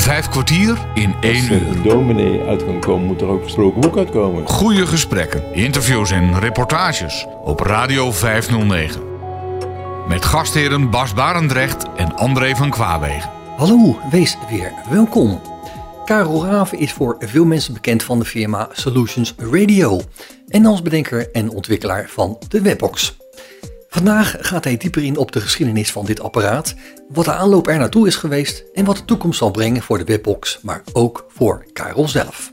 Vijf kwartier in één Als er uur. een dominee uit kan komen, moet er ook een gesproken boek uitkomen. Goede gesprekken, interviews en reportages op Radio 509. Met gastheren Bas Barendrecht en André van Kwaabegen. Hallo, wees weer welkom. Karel Raven is voor veel mensen bekend van de firma Solutions Radio en als bedenker en ontwikkelaar van de Webbox. Vandaag gaat hij dieper in op de geschiedenis van dit apparaat, wat de aanloop er naartoe is geweest en wat de toekomst zal brengen voor de Webbox, maar ook voor Karel zelf.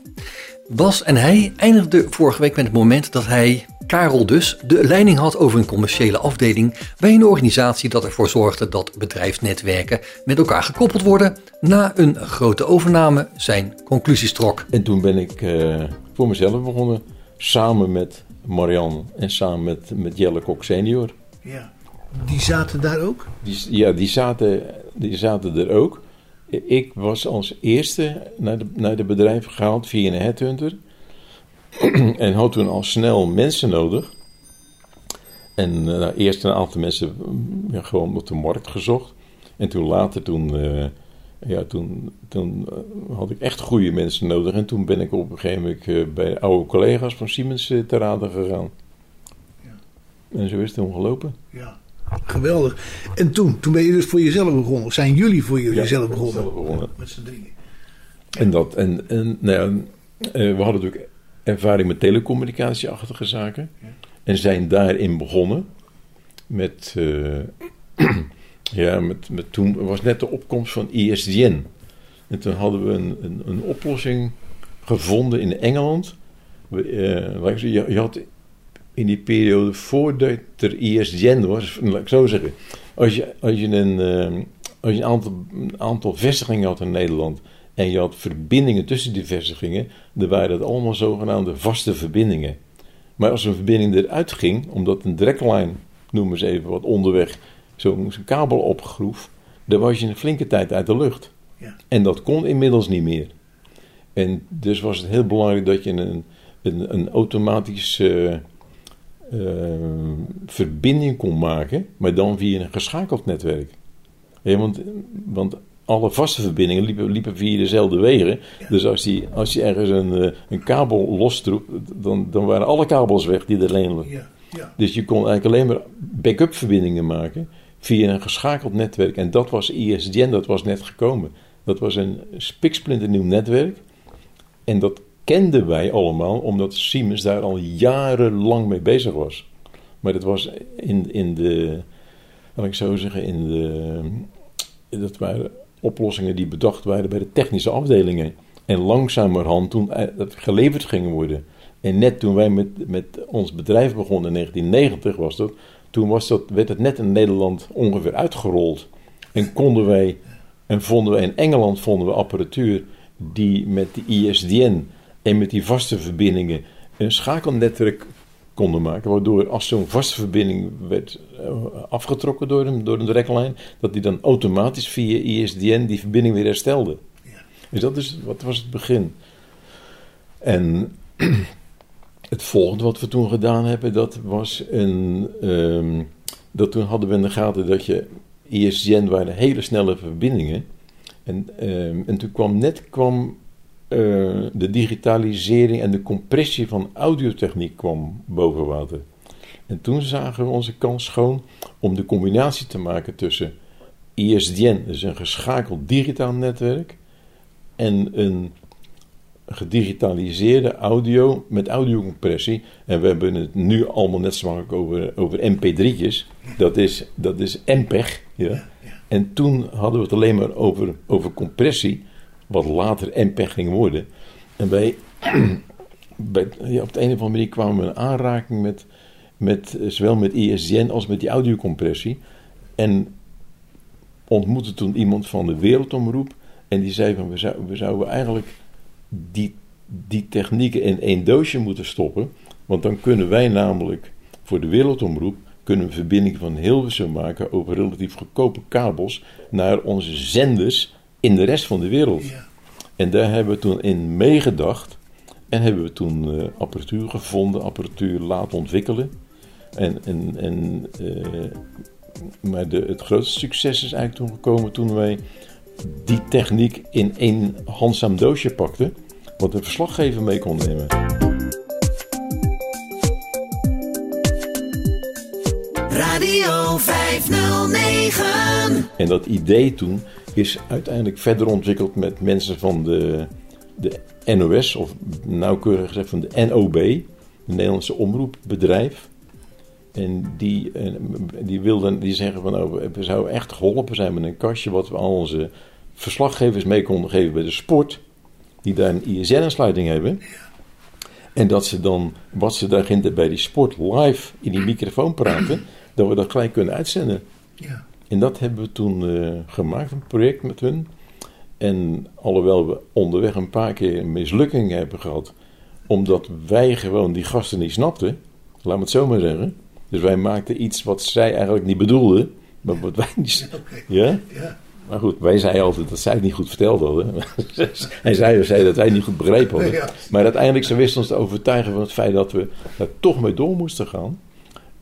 Bas en hij eindigden vorige week met het moment dat hij, Karel dus, de leiding had over een commerciële afdeling bij een organisatie dat ervoor zorgde dat bedrijfsnetwerken met elkaar gekoppeld worden, na een grote overname zijn conclusies trok. En toen ben ik eh, voor mezelf begonnen, samen met Marianne en samen met, met Jelle Kok senior. Ja. Die zaten daar ook? Die, ja, die zaten, die zaten er ook. Ik was als eerste naar de, naar de bedrijf gehaald via een headhunter. en had toen al snel mensen nodig. En eh, nou, eerst een aantal mensen mm, gewoon op de markt gezocht. En toen later, toen, eh, ja, toen, toen eh, had ik echt goede mensen nodig. En toen ben ik op een gegeven moment bij oude collega's van Siemens te raden gegaan. En zo is het toen gelopen. Ja. Geweldig. En toen, toen ben je dus voor jezelf begonnen. Of zijn jullie voor jezelf Ja, begonnen? zelf begonnen. Met z'n drieën. En, dat, en, en nou ja, eh, we hadden natuurlijk ervaring met telecommunicatieachtige zaken. En zijn daarin begonnen. Met, eh, ja, met, met toen was net de opkomst van ISDN. En toen hadden we een, een, een oplossing gevonden in Engeland. We, eh, je had in die periode voordat er ISDN was, laat ik zo zeggen. Als je, als je, een, eh, als je een, aantal, een aantal vestigingen had in Nederland en je had verbindingen tussen die vestigingen, dan waren dat allemaal zogenaamde vaste verbindingen. Maar als een verbinding eruit ging, omdat een draglijn, noemen ze even wat onderweg, zo'n kabel opgroef, dan was je een flinke tijd uit de lucht. Ja. En dat kon inmiddels niet meer. En dus was het heel belangrijk dat je een, een, eh, verbinding kon maken, maar dan via een geschakeld netwerk. Want, want alle vaste verbindingen liepen, liepen via dezelfde wegen. Dus als, die, als je ergens een, eh, een kabel lostroep, dan, dan waren alle kabels weg die er alleen Ja. Ja. dus je kon eigenlijk alleen maar backup verbindingen maken via een geschakeld netwerk. En dat was ISDN, dat was net gekomen. Dat was een spiksplinternieuw netwerk. En dat kenden wij allemaal, omdat Siemens daar al jarenlang mee bezig was. Maar dat was in, in de, laat ik zo zeggen, in de, dat waren oplossingen die bedacht waren bij de technische afdelingen. En langzamerhand toen dat geleverd gingen worden. En net toen wij met, met ons bedrijf begonnen in 1990 was dat, toen was dat, werd het net in Nederland ongeveer uitgerold. En konden wij, en vonden we in Engeland vonden we apparatuur die met de ISDN en met die vaste verbindingen een schakelnetwerk konden maken. Waardoor als zo'n vaste verbinding werd eh, afgetrokken door een, door een directlijn, dat die dan automatisch via ISDN die verbinding weer herstelde. Dus dat is, wat was het begin. En het volgende wat we toen gedaan hebben, dat was een. ehm, dat toen hadden we in de gaten dat je. ISDN waren hele snelle verbindingen. En, ehm, en toen kwam net kwam, eh, de digitalisering en de compressie van audiotechniek kwam boven water. En toen zagen we onze kans schoon om de combinatie te maken tussen ISDN, dus een geschakeld digitaal netwerk, en een gedigitaliseerde audio met audiocompressie. En we hebben het nu allemaal net zo makkelijk over, over MP3'tjes. Dat is, dat is MPEG. Ja. En toen hadden we het alleen maar over, over compressie, wat later MPEG ging worden. En wij, bij, op de een of andere manier kwamen we in aanraking met, met eh, zowel met ISDN als met die audiocompressie. En ontmoette toen iemand van de Wereldomroep. En die zei van, we, zou, we zouden eigenlijk die, die technieken in één doosje moeten stoppen. Want dan kunnen wij namelijk voor de Wereldomroep kunnen we verbindingen van Hilversum maken over relatief goedkope kabels naar onze zenders in de rest van de wereld. Ja. En daar hebben we toen in meegedacht en hebben we toen eh, apparatuur gevonden, apparatuur laten ontwikkelen. En, en, en, eh, maar de, het grootste succes is eigenlijk toen gekomen toen wij die techniek in één handzaam doosje pakte, wat een verslaggever mee kon nemen. Radio 509. En dat idee toen is uiteindelijk verder ontwikkeld met mensen van de, de NOS, of nauwkeurig gezegd van de NOB, de Nederlandse omroepbedrijf. En die, eh, die wilden, die zeggen van nou, we zouden echt geholpen zijn met een kastje wat we al onze verslaggevers mee konden geven bij de sport, die daar een ISN-aansluiting hebben. En dat ze dan, wat ze daar bij die sport live in die microfoon praten, dat we dat gelijk kunnen uitzenden. Ja. En dat hebben we toen eh, gemaakt, een project met hun. En alhoewel we onderweg een paar keer een mislukking hebben gehad, omdat wij gewoon die gasten niet snapten, laat me het zo maar zeggen. Dus wij maakten iets wat zij eigenlijk niet bedoelden, maar wat wij niet. Oké. Ja? Ja. Maar goed, wij zeiden altijd dat zij het niet goed verteld hadden. Hij zei, zei dat wij het niet goed begrepen hadden. Maar uiteindelijk ze wisten ons te overtuigen van het feit dat we daar toch mee door moesten gaan.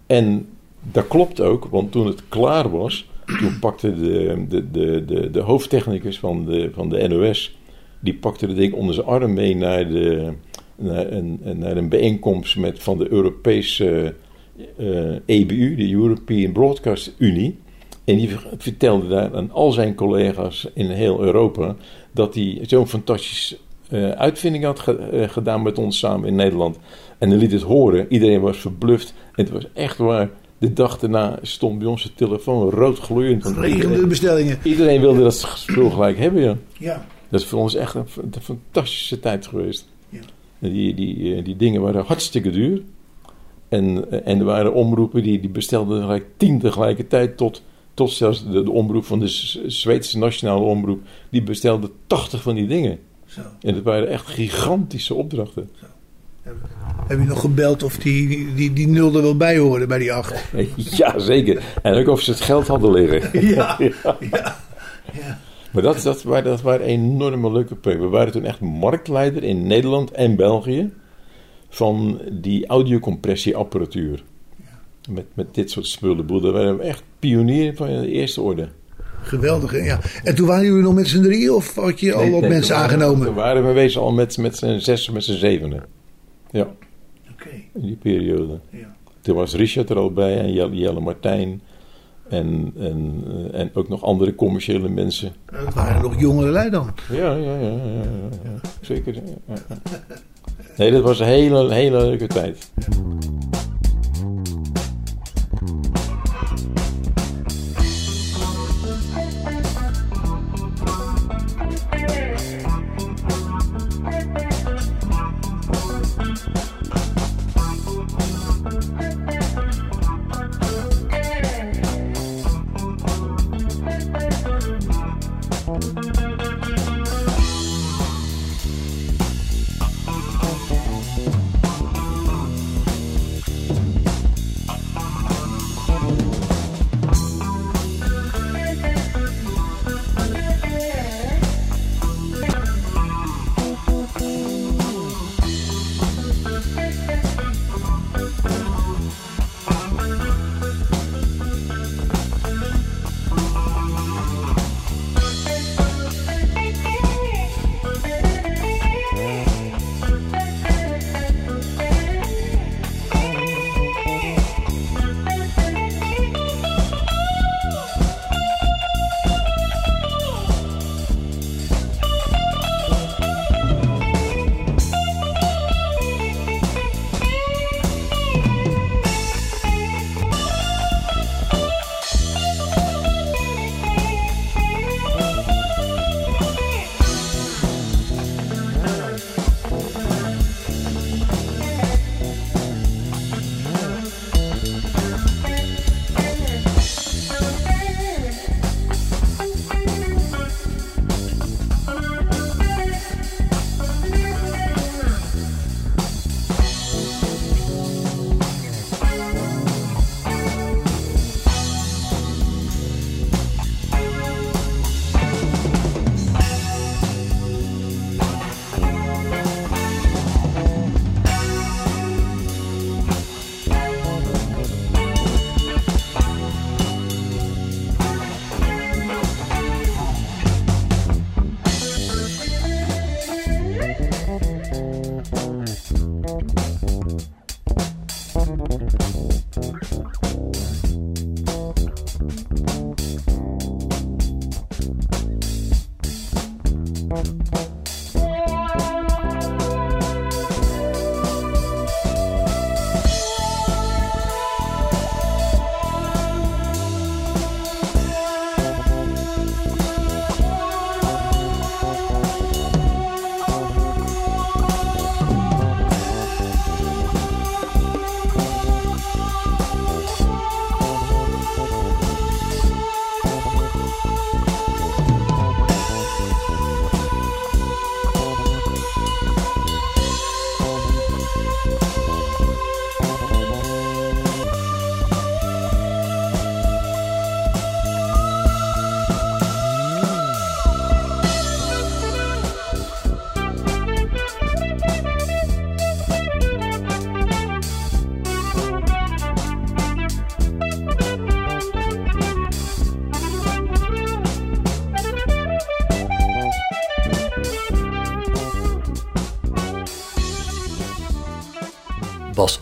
En dat klopt ook, want toen het klaar was, toen pakte de, de, de, de, de hoofdtechnicus van de, van de NOS, die pakte het ding onder zijn arm mee naar, de, naar, een, naar een bijeenkomst met, van de Europese eh, EBU, de European Broadcast Unie. En die vertelde daar aan al zijn collega's in heel Europa dat hij zo'n fantastische eh, uitvinding had ge- eh, gedaan met ons samen in Nederland. En hij liet het horen. Iedereen was verbluft. En het was echt waar. De dag daarna stond bij ons de telefoon rood gloeiend. Regende bestellingen. iedereen wilde dat spul gelijk hebben, ja. Ja. Dat is voor ons echt een, een fantastische tijd geweest. Ja. Die, die, eh, die dingen waren hartstikke duur. En, eh, en er waren omroepen die, die bestelden gelijk tien tegelijkertijd tot, tot zelfs de, de omroep van de Zweedse nationale omroep. Die bestelde tachtig van die dingen. Zo. En dat waren echt gigantische opdrachten. Heb je nog gebeld of die, die, die, nul er wel bij hoorde bij die acht? Ja, zeker. En ook of ze het geld hadden liggen. Ja. Ja. ja. Maar dat, dat, waren, dat waren enorme leuke projecten. We waren toen echt marktleider in Nederland en België van die audiocompressieapparatuur. Met, met dit soort spullen. Daar waren we echt pionier van de eerste orde. Geweldig, hè? Ja. En toen waren jullie nog met z'n drieën of had je al wat nee, mensen toen aangenomen? Toen waren we wezen al met, met z'n zes, met z'n zevenen. Ja, Oké. in die periode. Ja. Toen was Richard er al bij en Jelle, Jelle Martijn. En, en, eh, en ook nog andere commerciële mensen. Dat waren nog jongere lui dan. Ja, ja, ja, ja, ja, ja. zeker. Nee, dat was een hele, hele leuke tijd.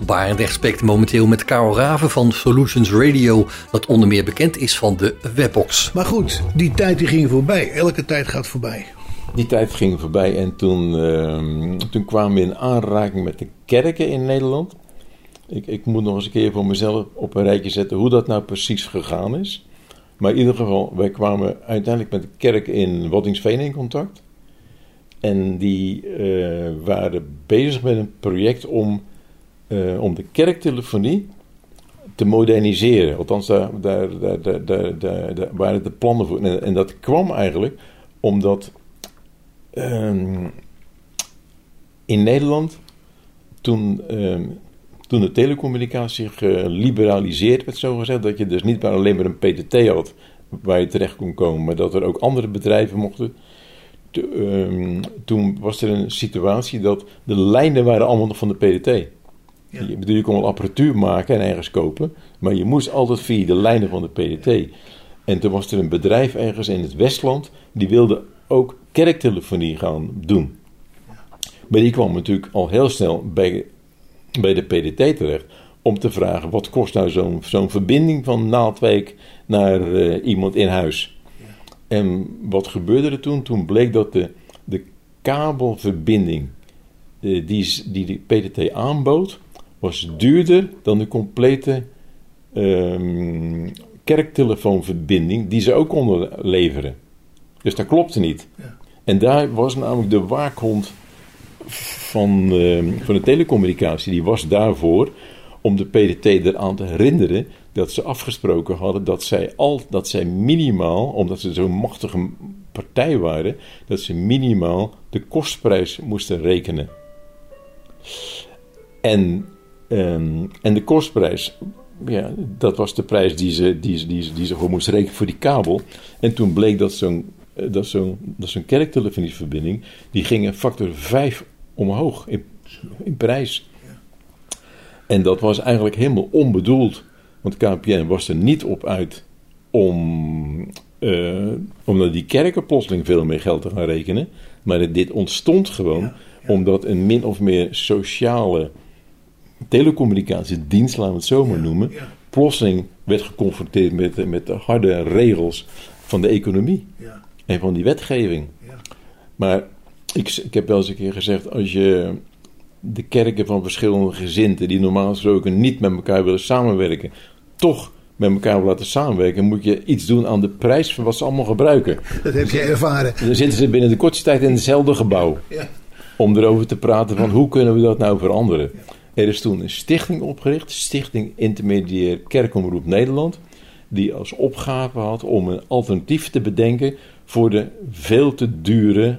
Barendrecht spreekt momenteel met Karel Raven van Solutions Radio, dat onder meer bekend is van de Webbox. Maar goed, die tijd die ging voorbij. Elke tijd gaat voorbij. Die tijd ging voorbij en toen, ehm, toen kwamen we in aanraking met de kerken in Nederland. Ik, ik moet nog eens een keer voor mezelf op een rijtje zetten hoe dat nou precies gegaan is. Maar in ieder geval, wij kwamen uiteindelijk met de kerk in Waddinxveen in contact. En die eh, waren bezig met een project om, eh, om de kerktelefonie te moderniseren. Althans, daar, daar, daar, waren de plannen voor. En, en dat kwam eigenlijk omdat ehm, in Nederland toen, ehm, toen de telecommunicatie geliberaliseerd werd, zo gezegd, dat je dus niet maar alleen maar een PTT had waar je terecht kon komen, maar dat er ook andere bedrijven mochten. Ehm, toen was er een situatie dat de lijnen waren allemaal nog van de Je, bedoel, je kon wel apparatuur maken en ergens kopen, maar je moest altijd via de lijnen van de PTT. En toen was er een bedrijf ergens in het Westland, die wilde ook kerktelefonie gaan doen. Maar die kwam natuurlijk al heel snel bij, bij de PDT terecht om te vragen: wat kost nou zo'n zo'n verbinding van Naaldwijk naar eh, iemand in huis? En wat gebeurde er toen? Toen bleek dat de, de kabelverbinding eh, die, die de PDT aanbood, was duurder dan de complete ehm, kerktelefoonverbinding die ze ook konden leveren. Dus dat klopte niet. En daar was namelijk de waakhond van, van de telecommunicatie, die was daarvoor om de PDT eraan te herinneren dat ze afgesproken hadden dat zij, al, dat zij minimaal, omdat ze zo'n machtige partij waren, dat ze minimaal de kostprijs moesten rekenen. En, ehm, en de kostprijs, ja, dat was de prijs die ze, die, ze- die, ze- die ze gewoon moesten rekenen voor die kabel. En toen bleek dat zo'n eh, dat zo'n dat zo'n kerktelefonieverbinding, die ging een factor 5 omhoog in, in prijs. En dat was eigenlijk helemaal onbedoeld. Want KPN was er niet op uit om, eh, om naar die kerken plotseling veel meer geld te gaan rekenen. Maar dit ontstond gewoon omdat een min of meer sociale telecommunicatiedienst, laten we het zo maar noemen, plotseling werd geconfronteerd met, de- met de harde regels van de economie Ja. en van die wetgeving. Ja. Maar ik, ik heb wel eens een keer gezegd, als je de kerken van verschillende gezinten, die normaal gesproken niet met elkaar willen samenwerken, toch met elkaar willen laten samenwerken, moet je iets doen aan de prijs van wat ze allemaal gebruiken. Dat heb je ervaren. Dan zitten ze binnen de kortste tijd in hetzelfde gebouw Ja. om erover te praten van hoe kunnen we dat nou veranderen. Er is toen een stichting opgericht, Stichting Intermediair Kerkomroep Nederland, die als opgave had om een alternatief te bedenken voor de veel te dure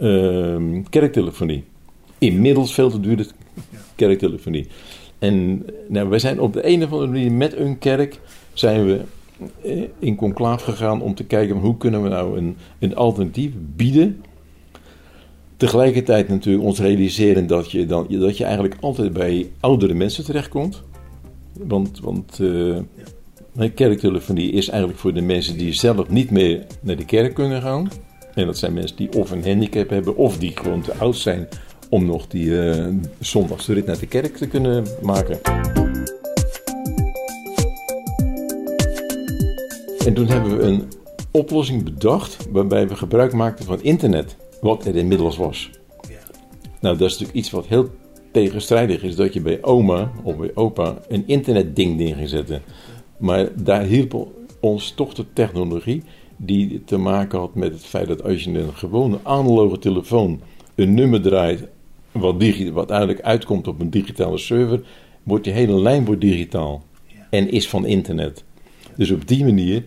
ehm, kerktelefonie. Inmiddels veel te dure kerktelefonie. En nou, wij zijn op de een of andere manier met een kerk zijn we eh, in conclaaf gegaan om te kijken hoe kunnen we nou een, een alternatief bieden Tegelijkertijd natuurlijk ons realiseren dat je, dan, dat je eigenlijk altijd bij oudere mensen terechtkomt. Want, want eh, kerktelefonie is eigenlijk voor de mensen die zelf niet meer naar de kerk kunnen gaan. En dat zijn mensen die of een handicap hebben of die gewoon te oud zijn om nog die eh zondagse rit naar de kerk te kunnen maken. En toen hebben we een oplossing bedacht waarbij we gebruik maakten van internet, wat er inmiddels was. Nou, dat is natuurlijk iets wat heel tegenstrijdig is, dat je bij oma of bij opa een internetding neer ging zetten. Maar daar hielp ons toch de technologie die te maken had met het feit dat als je een gewone analoge telefoon een nummer draait wat, digi- wat eigenlijk uitkomt op een digitale server, wordt je hele lijn digitaal en is van internet. Dus op die manier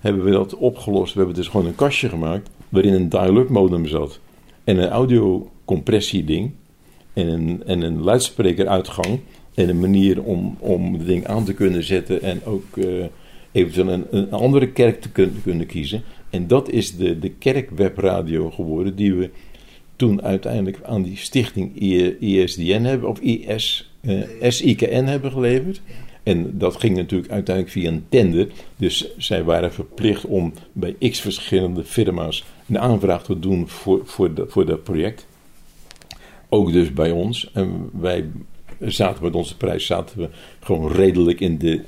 hebben we dat opgelost. We hebben dus gewoon een kastje gemaakt waarin een dial-up modem zat en een audiocompressieding en een, en een luidsprekeruitgang en een manier om, om het ding aan te kunnen zetten en ook eh, eventueel een, een andere kerk te kun- kunnen kiezen. En dat is de, de kerkwebradio geworden die we toen uiteindelijk aan die stichting ISDN hebben, of IS, eh, SIKN hebben geleverd. En dat ging natuurlijk uiteindelijk via een tender. Dus zij waren verplicht om bij x verschillende firma's een aanvraag te doen voor, voor, de, voor dat project. Ook dus bij ons. En wij zaten met onze prijs zaten we gewoon redelijk in de,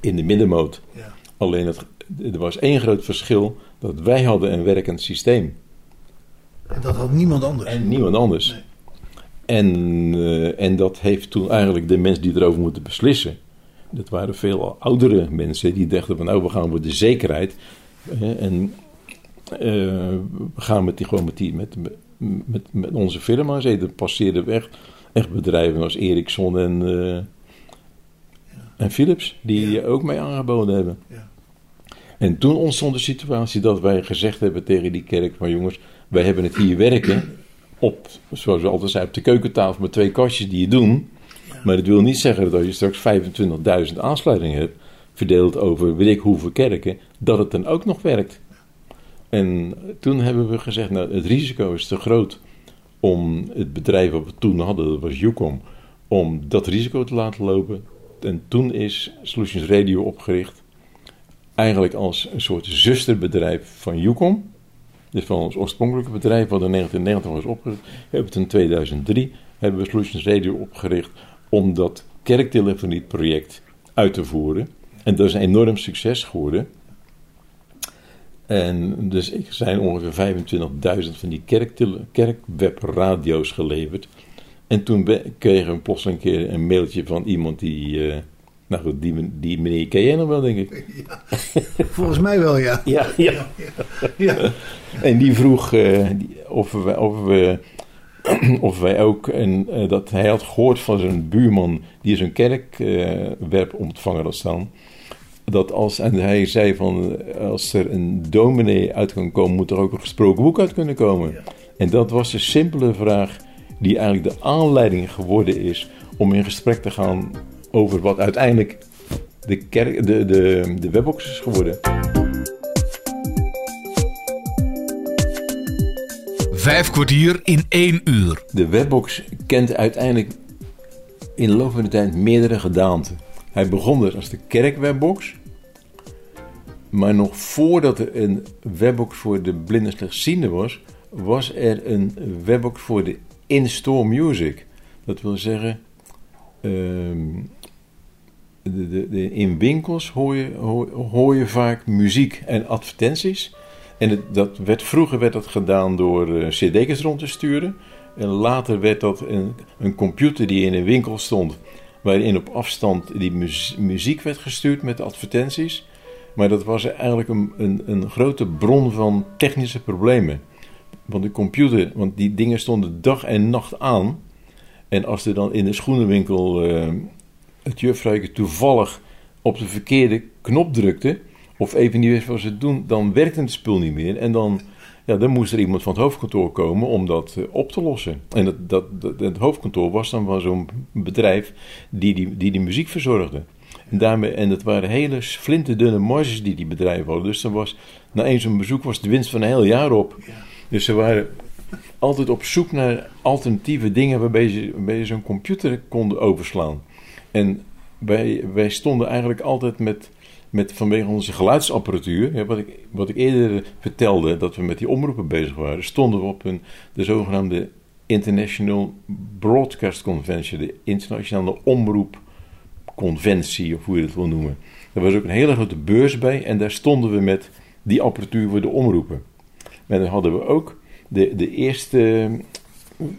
in de middenmoot. Ja. Alleen het, er was één groot verschil, dat wij hadden een werkend systeem. En dat had niemand anders. En niemand anders. Nee. En, eh, en dat heeft toen eigenlijk de mensen die erover moeten beslissen. Dat waren veel oudere mensen die dachten van nou we gaan voor de zekerheid. en eh, we gaan met die, gewoon met, die, met, met, met onze firma's. Passeerden weg echt bedrijven als Ericsson en, eh, en Philips. Die ook mee aangeboden hebben. Ja. En toen ontstond de situatie dat wij gezegd hebben tegen die kerk: van jongens, wij hebben het hier werken op, zoals we altijd zeiden, op de keukentafel met twee kastjes die je doen. Maar dat wil niet zeggen dat je straks 25.000 aansluitingen hebt, verdeeld over weet ik hoeveel kerken, dat het dan ook nog werkt. En toen hebben we gezegd, nou het risico is te groot om het bedrijf wat we toen hadden, dat was Ucom, om dat risico te laten lopen. En toen is Solutions Radio opgericht, eigenlijk als een soort zusterbedrijf van Ucom. Dus van ons oorspronkelijke bedrijf, wat in 1990 was opgericht, hebben het in 2003 hebben we Solutions Radio opgericht om dat kerktelefonieproject uit te voeren. En dat is een enorm succes geworden. En dus er zijn ongeveer 25.000 van die kerktele- kerkwebradio's geleverd. En toen kregen we plotseling een keer een mailtje van iemand die... eh, nou goed, die, die meneer ken jij nog wel, denk ik. Volgens mij wel, ja. Ja, ja. ja. En die vroeg eh, of, we, of, we, of wij ook, en eh, dat hij had gehoord van zijn buurman die zo'n kerkwerp ontvangen had staan. Dat als, en hij zei van, eh, als er een dominee uit kan komen, moet er ook een gesproken boek uit kunnen komen. En dat was de simpele vraag die eigenlijk de aanleiding geworden is om in gesprek te gaan over wat uiteindelijk de, kerk, de, de, de webbox is geworden. Vijf kwartier in één uur. De webbox kent uiteindelijk in de loop van de tijd meerdere gedaanten. Hij begon dus als de kerkwebbox. Maar nog voordat er een webbox voor de blinde slechtziende was, was er een webbox voor de in-store music. Dat wil zeggen, ehm, de, de, in winkels hoor je, hoor je vaak muziek en advertenties. En dat werd, vroeger werd dat gedaan door eh, cd's rond te sturen. En later werd dat een, een computer die in een winkel stond, waarin op afstand die muzie- muziek werd gestuurd met advertenties. Maar dat was eigenlijk een, een, een grote bron van technische problemen. Want de computer, want die dingen stonden dag en nacht aan. En als er dan in de schoenenwinkel eh, het juffrouwtje toevallig op de verkeerde knop drukte, of even niet wist wat ze doen, dan werkte het spul niet meer. En dan, ja, dan moest er iemand van het hoofdkantoor komen om dat eh, op te lossen. En dat, dat, het hoofdkantoor was dan van zo'n bedrijf die die, die muziek verzorgde. En, daarmee, en dat waren hele flinterdunne marges die die bedrijven hadden. Dus dan was, na één zo'n bezoek was de winst van een heel jaar op. Dus ze waren altijd op zoek naar alternatieve dingen waarbij ze, waarbij zo'n computer konden overslaan. En wij, wij stonden eigenlijk altijd met, met vanwege onze geluidsapparatuur, wat, ik, wat ik eerder vertelde, dat we met die omroepen bezig waren, stonden we op een, de zogenaamde International Broadcast Convention, de internationale omroepconventie, of hoe je het wil noemen. Er was ook een hele grote beurs bij en daar stonden we met die apparatuur voor de omroepen. En dan hadden we ook de, de eerste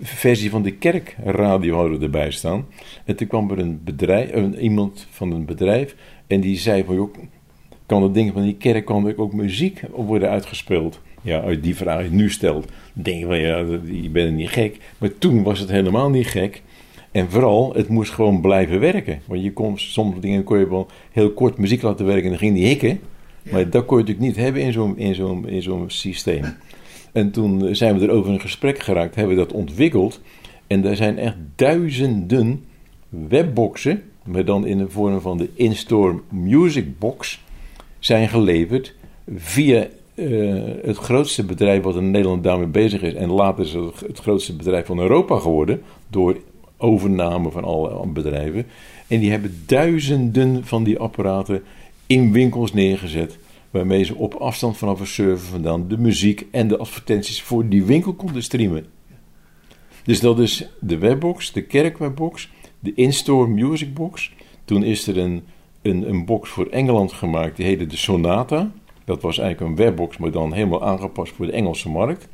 versie van de kerkradio hadden we erbij staan. En toen kwam er een bedrijf, een, iemand van een bedrijf en die zei van, joh, kan het ding van die kerk kan er ook muziek worden uitgespeeld? Ja, uit die vraag je nu stelt, denk je van, ja, je bent niet gek. Maar toen was het helemaal niet gek. En vooral, het moest gewoon blijven werken. Want je kon, sommige dingen kon je wel heel kort muziek laten werken en dan ging die hikken. Maar dat kon je natuurlijk niet hebben in zo'n, in zo'n, in zo'n systeem. En toen zijn we erover in gesprek geraakt, hebben we dat ontwikkeld. En er zijn echt duizenden webboxen, maar dan in de vorm van de in-store music box, zijn geleverd via eh, het grootste bedrijf wat in Nederland daarmee bezig is. En later is het het grootste bedrijf van Europa geworden, door overname van alle bedrijven. En die hebben duizenden van die apparaten in winkels neergezet waarmee ze op afstand vanaf een server vandaan de muziek en de advertenties voor die winkel konden streamen. Dus dat is de webbox, de kerkwebbox, de in-store music box. Toen is er een, een, een box voor Engeland gemaakt, die heette de Sonata. Dat was eigenlijk een webbox, maar dan helemaal aangepast voor de Engelse markt.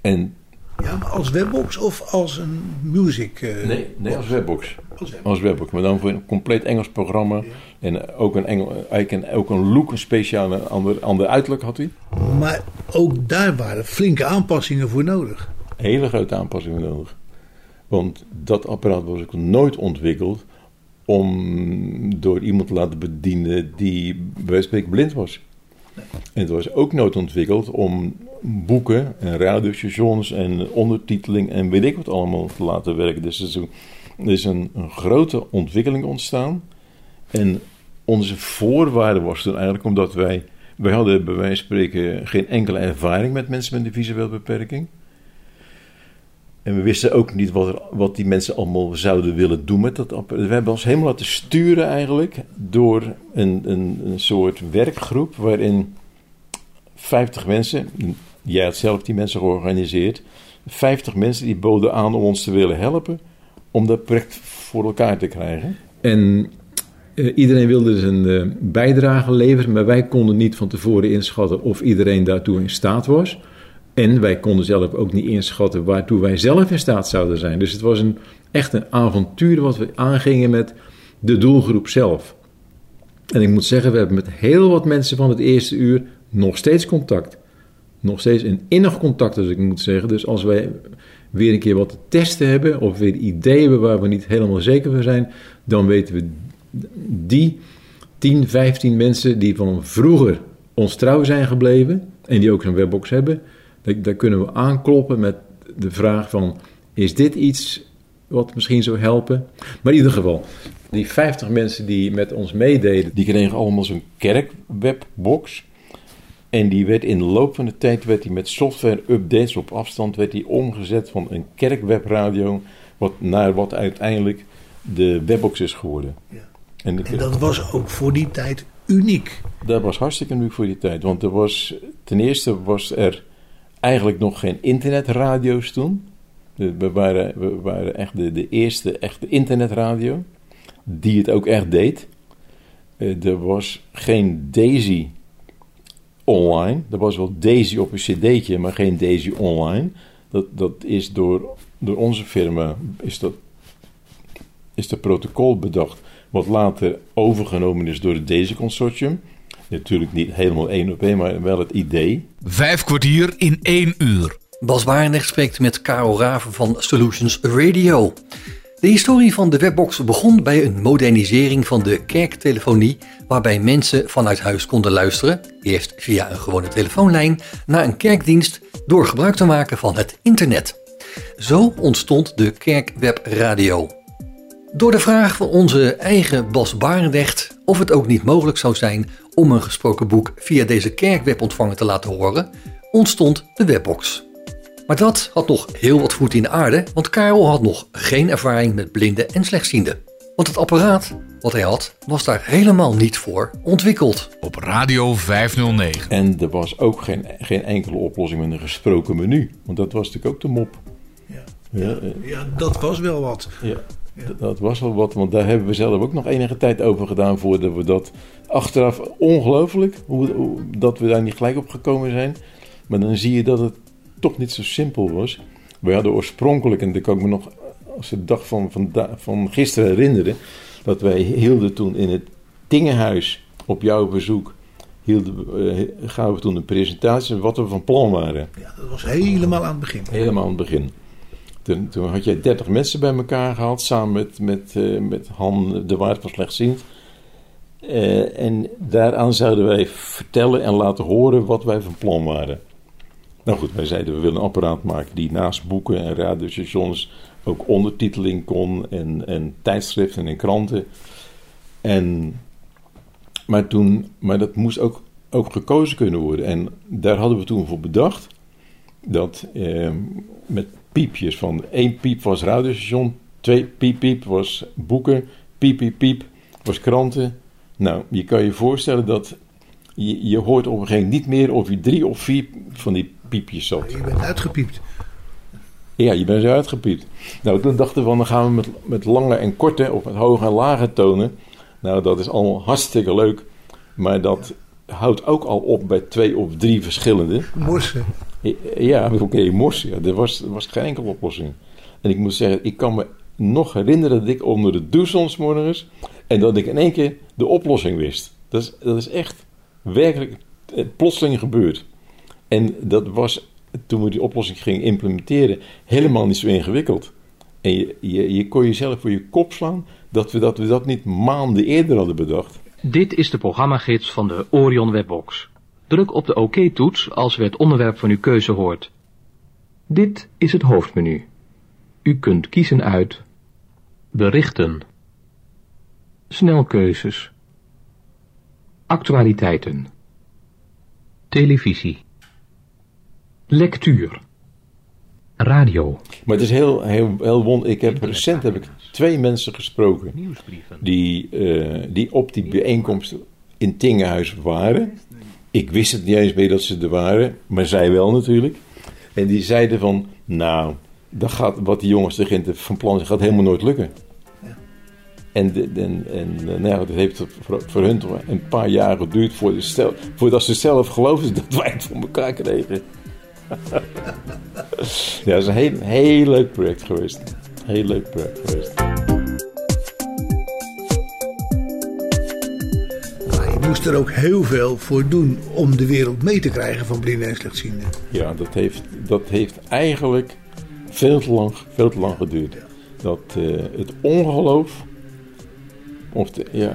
En Ja, maar als webbox of als een music... eh, Nee, nee als webbox. Als webbox. Als webbox, maar dan voor een compleet Engels programma. En ook een, Engel, eigenlijk een, ook een look, een speciale ander, ander uiterlijk had hij. Maar ook daar waren flinke aanpassingen voor nodig. Hele grote aanpassingen nodig. Want dat apparaat was ook nooit ontwikkeld om door iemand te laten bedienen die bij wijze van spreken blind was. En het was ook nooit ontwikkeld om boeken en radiostations en ondertiteling en weet ik wat allemaal te laten werken. Dus er is een, een, grote ontwikkeling ontstaan. En onze voorwaarde was toen eigenlijk omdat wij, wij hadden bij wijze van spreken geen enkele ervaring met mensen met een visuele beperking. En we wisten ook niet wat, wat die mensen allemaal zouden willen doen met dat apparaat. We hebben ons helemaal laten sturen eigenlijk door een, een, een soort werkgroep waarin 50 mensen, jij had zelf die mensen georganiseerd, 50 mensen die boden aan om ons te willen helpen om dat project voor elkaar te krijgen. En eh, iedereen wilde zijn eh, bijdrage leveren, maar wij konden niet van tevoren inschatten of iedereen daartoe in staat was. En wij konden zelf ook niet inschatten waartoe wij zelf in staat zouden zijn. Dus het was een, echt een avontuur wat we aangingen met de doelgroep zelf. En ik moet zeggen, we hebben met heel wat mensen van het eerste uur nog steeds contact. Nog steeds een innig contact, als ik moet zeggen. Dus als wij weer een keer wat te testen hebben, of weer ideeën hebben waar we niet helemaal zeker van zijn, dan weten we die 10, 15 mensen die van vroeger ons trouw zijn gebleven en die ook zo'n webbox hebben, daar, kunnen we aankloppen met de vraag van, is dit iets wat misschien zou helpen? Maar in ieder geval, die 50 mensen die met ons meededen, Die kregen allemaal zo'n kerkwebbox. En die werd in de loop van de tijd werd die met software updates op afstand werd die omgezet van een kerkwebradio wat, naar wat uiteindelijk de webbox is geworden. Ja. En, En dat was ook voor die tijd uniek. dat was hartstikke nu voor die tijd. Want er was, ten eerste was er eigenlijk nog geen internetradio's toen. We waren, we waren echt de, de eerste echte internetradio. Die het ook echt deed. Eh, Er was geen Daisy online. Er was wel Daisy op een cd'tje, maar geen Daisy online. Dat, dat is door, door onze firma is dat, is dat protocol bedacht. Wat later overgenomen is door het Daisy Consortium. Natuurlijk niet helemaal één op één, maar wel het idee. Vijf kwartier in één uur. Bas Barendrecht spreekt met Karel Raven van Solutions Radio. De historie van de webbox begon bij een modernisering van de kerktelefonie, waarbij mensen vanuit huis konden luisteren, eerst via een gewone telefoonlijn, naar een kerkdienst door gebruik te maken van het internet. Zo ontstond de kerkwebradio. Door de vraag van onze eigen Bas Barendrecht of het ook niet mogelijk zou zijn om een gesproken boek via deze kerkwebontvanger te laten horen, ontstond de webbox. Maar dat had nog heel wat voet in de aarde, want Karel had nog geen ervaring met blinden en slechtzienden. Want het apparaat wat hij had, was daar helemaal niet voor ontwikkeld. Op Radio 509. En er was ook geen, geen enkele oplossing met een gesproken menu. Want dat was natuurlijk ook de mop. Ja, Ja, ja dat was wel wat. Ja, dat was wel wat, want daar hebben we zelf ook nog enige tijd over gedaan voordat we dat achteraf ongelooflijk, hoe, hoe- dat we daar niet gelijk op gekomen zijn. Maar dan zie je dat het toch niet zo simpel was. We hadden oorspronkelijk, en dat kan ik me nog als de dag van, van, van gisteren herinneren, dat wij hielden toen in het Tingenhuis op jouw bezoek, hielden, eh, gaven we toen een presentatie wat we van plan waren. Ja, dat was helemaal aan het begin. Helemaal aan het begin. Toen, toen had jij 30 mensen bij elkaar gehaald, samen met, met, eh, met Han de Waard van Slechtziend. Eh, en daaraan zouden wij vertellen en laten horen wat wij van plan waren. Nou goed, wij zeiden we willen een apparaat maken die naast boeken en radiostations ook ondertiteling kon en, en tijdschriften en kranten. En, maar, toen, maar dat moest ook, ook gekozen kunnen worden. En daar hadden we toen voor bedacht dat eh, met piepjes van één piep was radiostation, twee piep piep was boeken, piep piep piep was kranten. Nou, je kan je voorstellen dat je, je hoort op een gegeven moment niet meer of je drie of vier van die piepjes zat. Je bent uitgepiept. Ja, je bent zo uitgepiept. Nou, toen dachten we van, dan gaan we met, met lange en korte of met hoge en lage tonen. Nou, dat is allemaal hartstikke leuk. Maar dat houdt ook al op bij twee of drie verschillende. Morsen. Ja, oké, mors. Ja, er was, was geen enkele oplossing. En ik moet zeggen, ik kan me nog herinneren dat ik onder de douche stond 's morgens en dat ik in één keer de oplossing wist. Dat is, dat is echt werkelijk eh, plotseling gebeurd. En dat was, toen we die oplossing gingen implementeren, helemaal niet zo ingewikkeld. En je, je, je kon jezelf voor je kop slaan dat we, dat we dat niet maanden eerder hadden bedacht. Dit is de programmagids van de Orion Webbox. Druk op de OK-toets als u het onderwerp van uw keuze hoort. Dit is het hoofdmenu. U kunt kiezen uit Berichten Snelkeuzes Actualiteiten Televisie Lectuur Radio Maar het is heel, heel, heel won. Ik heb recent heb ik twee mensen gesproken die, eh, die op die bijeenkomst in Tingenhuis waren. Ik wist het niet eens meer dat ze er waren, maar zij wel natuurlijk. En die zeiden van, nou, dat gaat, wat die jongens te- van plan zijn, gaat helemaal nooit lukken. En, de, en, en eh, nou ja, dat heeft voor, voor hun toch een paar jaar geduurd voordat ze, stel- voordat ze zelf geloofden dat wij het voor elkaar kregen. ja, dat is een heel, heel leuk project geweest. Heel leuk project geweest. Moest er ook heel veel voor doen om de wereld mee te krijgen van blinden en slechtzienden. Ja, dat heeft, dat heeft eigenlijk veel te lang, veel te lang geduurd. Dat eh, het ongeloof, of de, ja,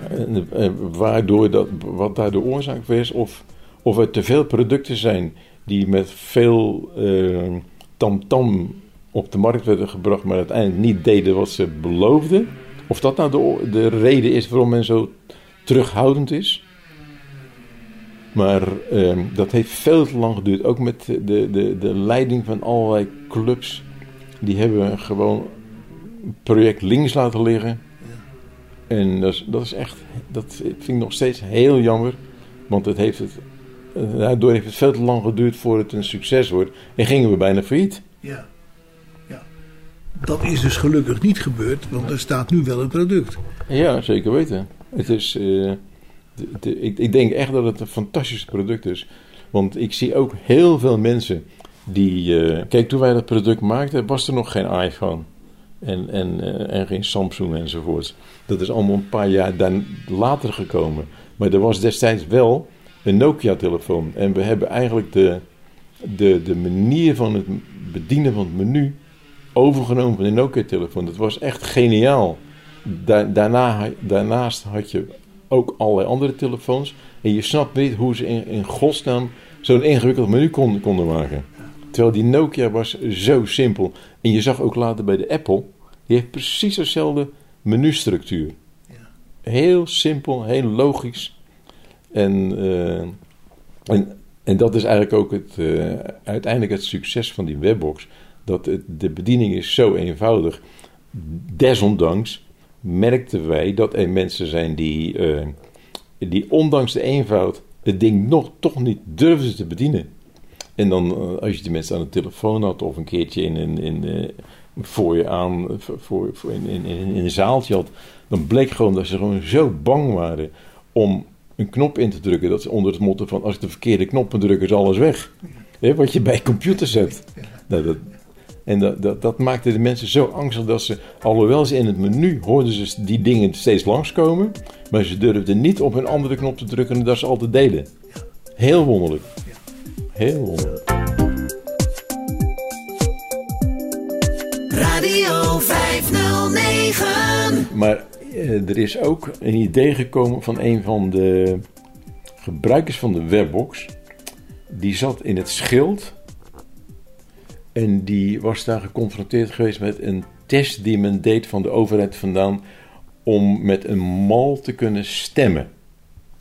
en, waardoor dat, wat daar de oorzaak was, of, of er te veel producten zijn die met veel eh, tamtam op de markt werden gebracht, maar uiteindelijk niet deden wat ze beloofden. Of dat nou de, de reden is waarom men zo terughoudend is. Maar ehm, dat heeft veel te lang geduurd. Ook met de, de, de leiding van allerlei clubs. Die hebben gewoon het project links laten liggen. En dat is, dat is echt, dat vind ik nog steeds heel jammer. Want het heeft het, daardoor heeft het veel te lang geduurd voordat het een succes wordt. En gingen we bijna failliet. Ja. ja. Dat is dus gelukkig niet gebeurd, want er staat nu wel een product. Ja, zeker weten. Het is, eh, ik, ik denk echt dat het een fantastisch product is. Want ik zie ook heel veel mensen die... eh, kijk, toen wij dat product maakten, was er nog geen iPhone. En, en, eh, en geen Samsung enzovoorts. Dat is allemaal een paar jaar dan later gekomen. Maar er was destijds wel een Nokia-telefoon. En we hebben eigenlijk de, de, de manier van het bedienen van het menu overgenomen van de Nokia-telefoon. Dat was echt geniaal. Da- daarna, daarnaast had je ook allerlei andere telefoons. En je snapt niet hoe ze in, in godsnaam zo'n ingewikkeld menu konden, konden maken. Terwijl die Nokia was zo simpel. En je zag ook later bij de Apple, die heeft precies dezelfde menustructuur. Heel simpel, heel logisch. En, eh, en, en dat is eigenlijk ook het, eh, uiteindelijk het succes van die webbox. Dat het, de bediening is zo eenvoudig. Desondanks merkten wij dat er mensen zijn die, eh, die ondanks de eenvoud het ding nog toch niet durfden te bedienen. En dan, eh, als je die mensen aan de telefoon had of een keertje in een, in, eh, voor je aan, voor, voor in, in, in, in een zaaltje had, dan bleek gewoon dat ze gewoon zo bang waren om een knop in te drukken. Dat ze onder het motto van als ik de verkeerde knoppen druk is alles weg. Wat je bij computers hebt. Nou, dat, en dat, dat, dat maakte de mensen zo angstig dat ze, alhoewel ze in het menu hoorden ze die dingen steeds langskomen, maar ze durfden niet op een andere knop te drukken dan dat ze altijd deden. Heel wonderlijk. Heel wonderlijk. Radio 509. Maar eh, er is ook een idee gekomen van een van de gebruikers van de webbox. Die zat in het schild. En die was daar geconfronteerd geweest met een test die men deed van de overheid vandaan. Om met een mal te kunnen stemmen.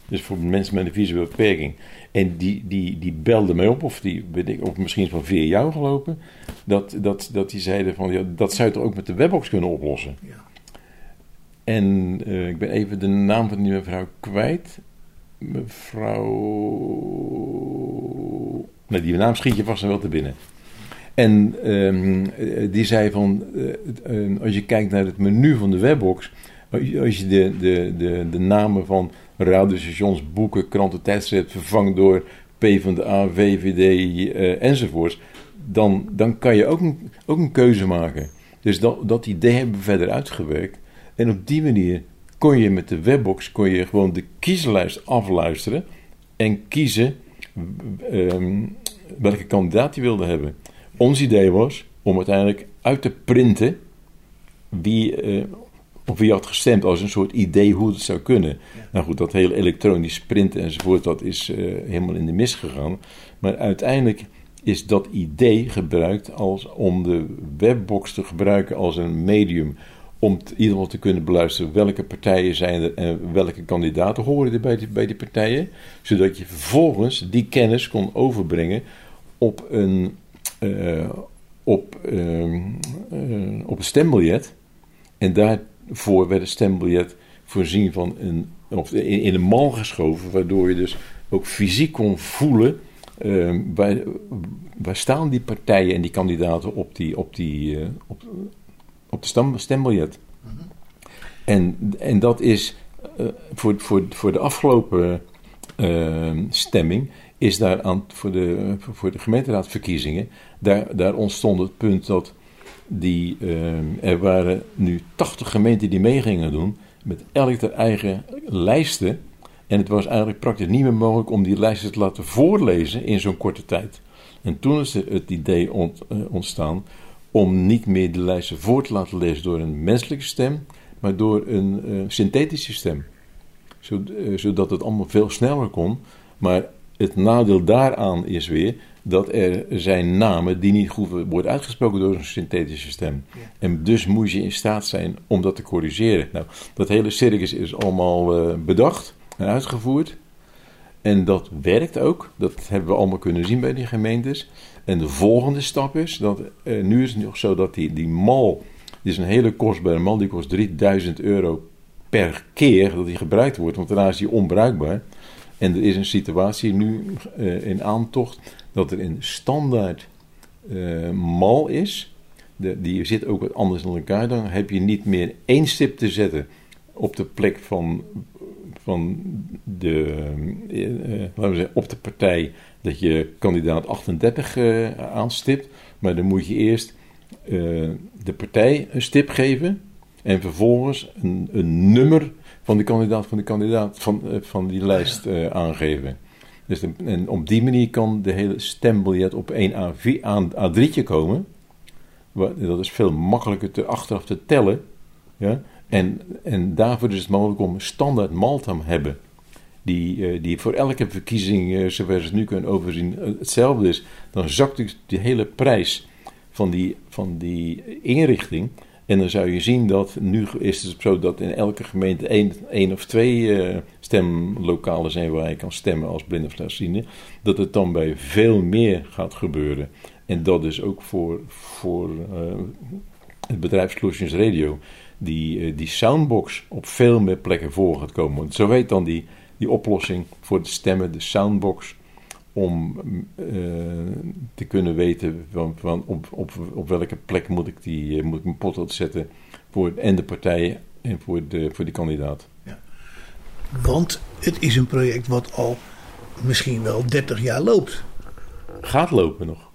Dus voor mensen met een visuele beperking. En die, die, die belde mij op, of, die, weet ik, of misschien van via jou gelopen. Dat, dat, dat die zeiden van, ja, dat zou je toch ook met de webbox kunnen oplossen. En eh, ik ben even de naam van die mevrouw kwijt. Mevrouw. Nee, die naam schiet je vast wel te binnen. En ehm, eh, die zei van, eh, eh, als je kijkt naar het menu van de webbox, als je de, de, de, de namen van radiostations, boeken, kranten, tijdschriften vervangt door PvdA, VVD eh, enzovoorts, dan, dan kan je ook een, ook een keuze maken. Dus dat, dat idee hebben we verder uitgewerkt. En op die manier kon je met de webbox kon je gewoon de kieslijst afluisteren en kiezen ehm, welke kandidaat je wilde hebben. Ons idee was om uiteindelijk uit te printen wie, eh, op wie had gestemd als een soort idee hoe het zou kunnen. Nou goed, dat hele elektronisch printen enzovoort, dat is eh, helemaal in de mis gegaan. Maar uiteindelijk is dat idee gebruikt als, om de webbox te gebruiken als een medium. Om in ieder geval te kunnen beluisteren welke partijen zijn er en welke kandidaten horen er bij die, bij die partijen. Zodat je vervolgens die kennis kon overbrengen op een, op, ehm, eh, op een stembiljet. En daarvoor werd het stembiljet voorzien van een, of in, in een mal geschoven, waardoor je dus ook fysiek kon voelen eh, waar, waar staan die partijen en die kandidaten op, die, op, die, eh, op, op de stem, stembiljet. En, en dat is eh, voor, voor, voor de afgelopen eh, stemming, is daar aan, voor, de, voor de gemeenteraadsverkiezingen, daar, daar ontstond het punt dat die, eh, er waren nu 80 gemeenten die mee gingen doen, met elk de eigen lijsten. En het was eigenlijk praktisch niet meer mogelijk om die lijsten te laten voorlezen in zo'n korte tijd. En toen is het idee eh, ontstaan om niet meer de lijsten voor te laten lezen door een menselijke stem, maar door een eh, synthetische stem. Zo- zodat het allemaal veel sneller kon. Maar het nadeel daaraan is weer dat er zijn namen die niet goed worden uitgesproken door een synthetische stem. En dus moet je in staat zijn om dat te corrigeren. Nou, dat hele circus is allemaal eh, bedacht en uitgevoerd. En dat werkt ook. Dat hebben we allemaal kunnen zien bij die gemeentes. En de volgende stap is dat eh, nu is het nog zo dat die, die mal, die is een hele kostbare mal, die kost 3000 euro per keer dat die gebruikt wordt, want daarna is die onbruikbaar. En er is een situatie nu eh, in aantocht dat er een standaard eh, mal is. Die zit ook wat anders dan elkaar. Dan heb je niet meer één stip te zetten op de plek van, van de, eh, laten we zeggen, op de partij dat je kandidaat 38 eh, aanstipt. Maar dan moet je eerst de partij een stip geven en vervolgens een, een nummer van de kandidaat van de kandidaat van, eh, van die lijst eh, aangeven. Dus de- en op die manier kan de hele stembiljet op één A4, aan A3'tje komen. Dat is veel makkelijker te achteraf te tellen. Ja? En, en daarvoor is het mogelijk om standaard mal te hebben. Die, eh, die voor elke verkiezing, zover ze het nu kunnen overzien, hetzelfde is. Dan zakt dus de hele prijs van die, van die inrichting. En dan zou je zien dat nu is het zo dat in elke gemeente één, of twee eh, stemlokalen zijn waar je kan stemmen als blind of slechtziende. Dat het dan bij veel meer gaat gebeuren. En dat is ook voor, voor eh, het bedrijf Solutions Radio die, eh, die soundbox op veel meer plekken voor gaat komen. Want zo weet dan die, die oplossing voor de stemmen, de soundbox, om eh, te kunnen weten van, van op, op, op welke plek moet ik, die, eh, moet ik mijn potlood zetten voor en de partij en voor de, voor die kandidaat. Want het is een project wat al misschien wel 30 jaar loopt. Gaat lopen nog.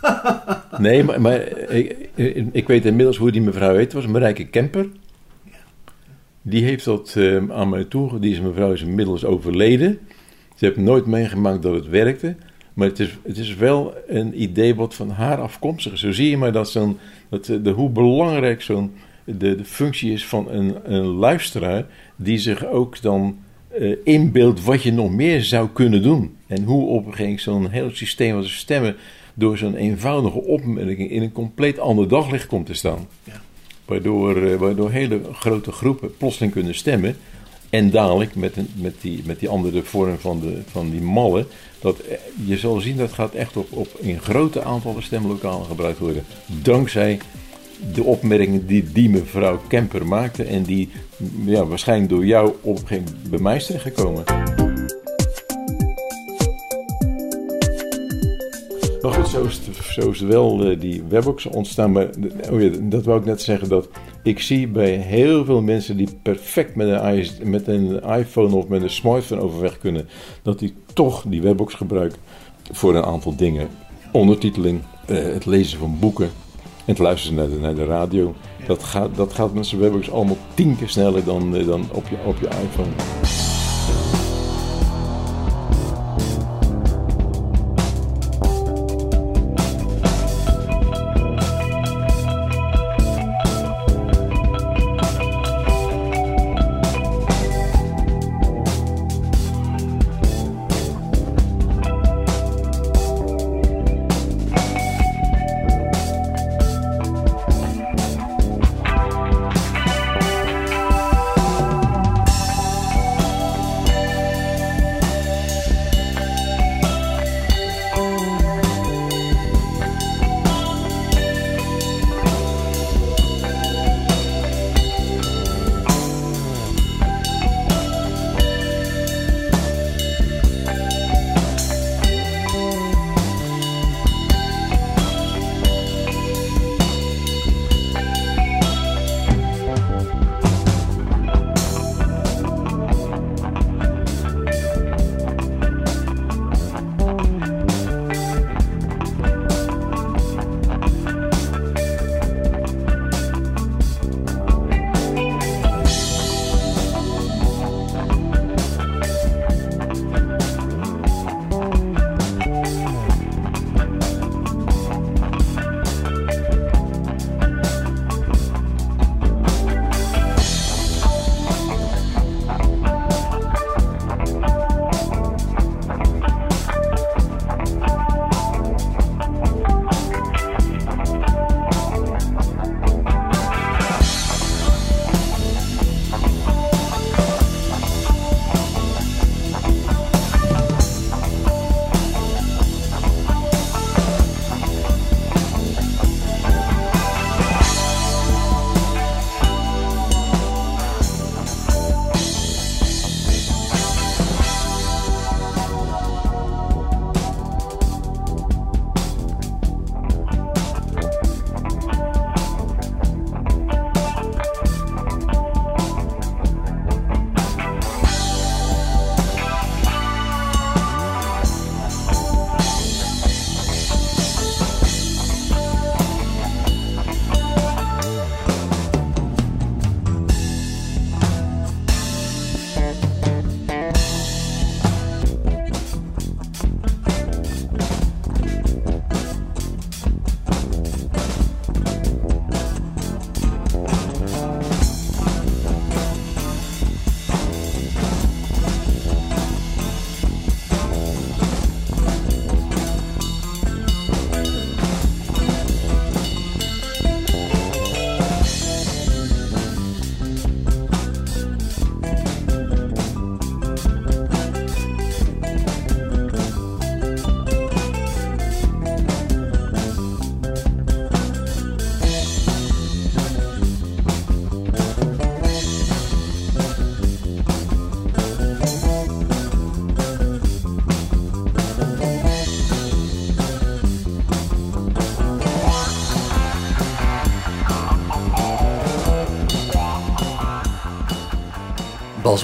Nee, maar, maar ik, ik weet inmiddels hoe die mevrouw heet. Het was Marijke Kemper. Die heeft dat eh, aan mij toegegeven. Die is mevrouw is inmiddels overleden. Ze heeft nooit meegemaakt dat het werkte. Maar het is, het is wel een idee wat van haar afkomstig is. Zo zie je maar dat, zo'n, dat eh, de, hoe belangrijk zo'n, de, de functie is van een, een luisteraar. Die zich ook dan eh, inbeeldt wat je nog meer zou kunnen doen. En hoe op een gegeven moment zo'n heel systeem als stemmen door zo'n eenvoudige opmerking in een compleet ander daglicht komt te staan. Waardoor, eh, waardoor hele grote groepen plotseling kunnen stemmen. En dadelijk met, met, die, met die andere vorm van, de, van die mallen. Dat, eh, je zal zien dat gaat echt op, op in grote aantallen stemlokalen gebruikt worden. Dankzij de opmerkingen die die mevrouw Kemper maakte. En die ja, waarschijnlijk door jou op een bij mij is terechtgekomen. Maar goed, zo is wel eh, die webbox ontstaan. Maar oh ja, dat wou ik net zeggen, dat ik zie bij heel veel mensen die perfect met een, met een iPhone of met een smartphone overweg kunnen, dat die toch die webbox gebruiken voor een aantal dingen. Ondertiteling, eh, het lezen van boeken en het luisteren naar de, naar de radio. Dat gaat, dat gaat met zijn webbox allemaal tien keer sneller dan, eh, dan op, je, op je iPhone.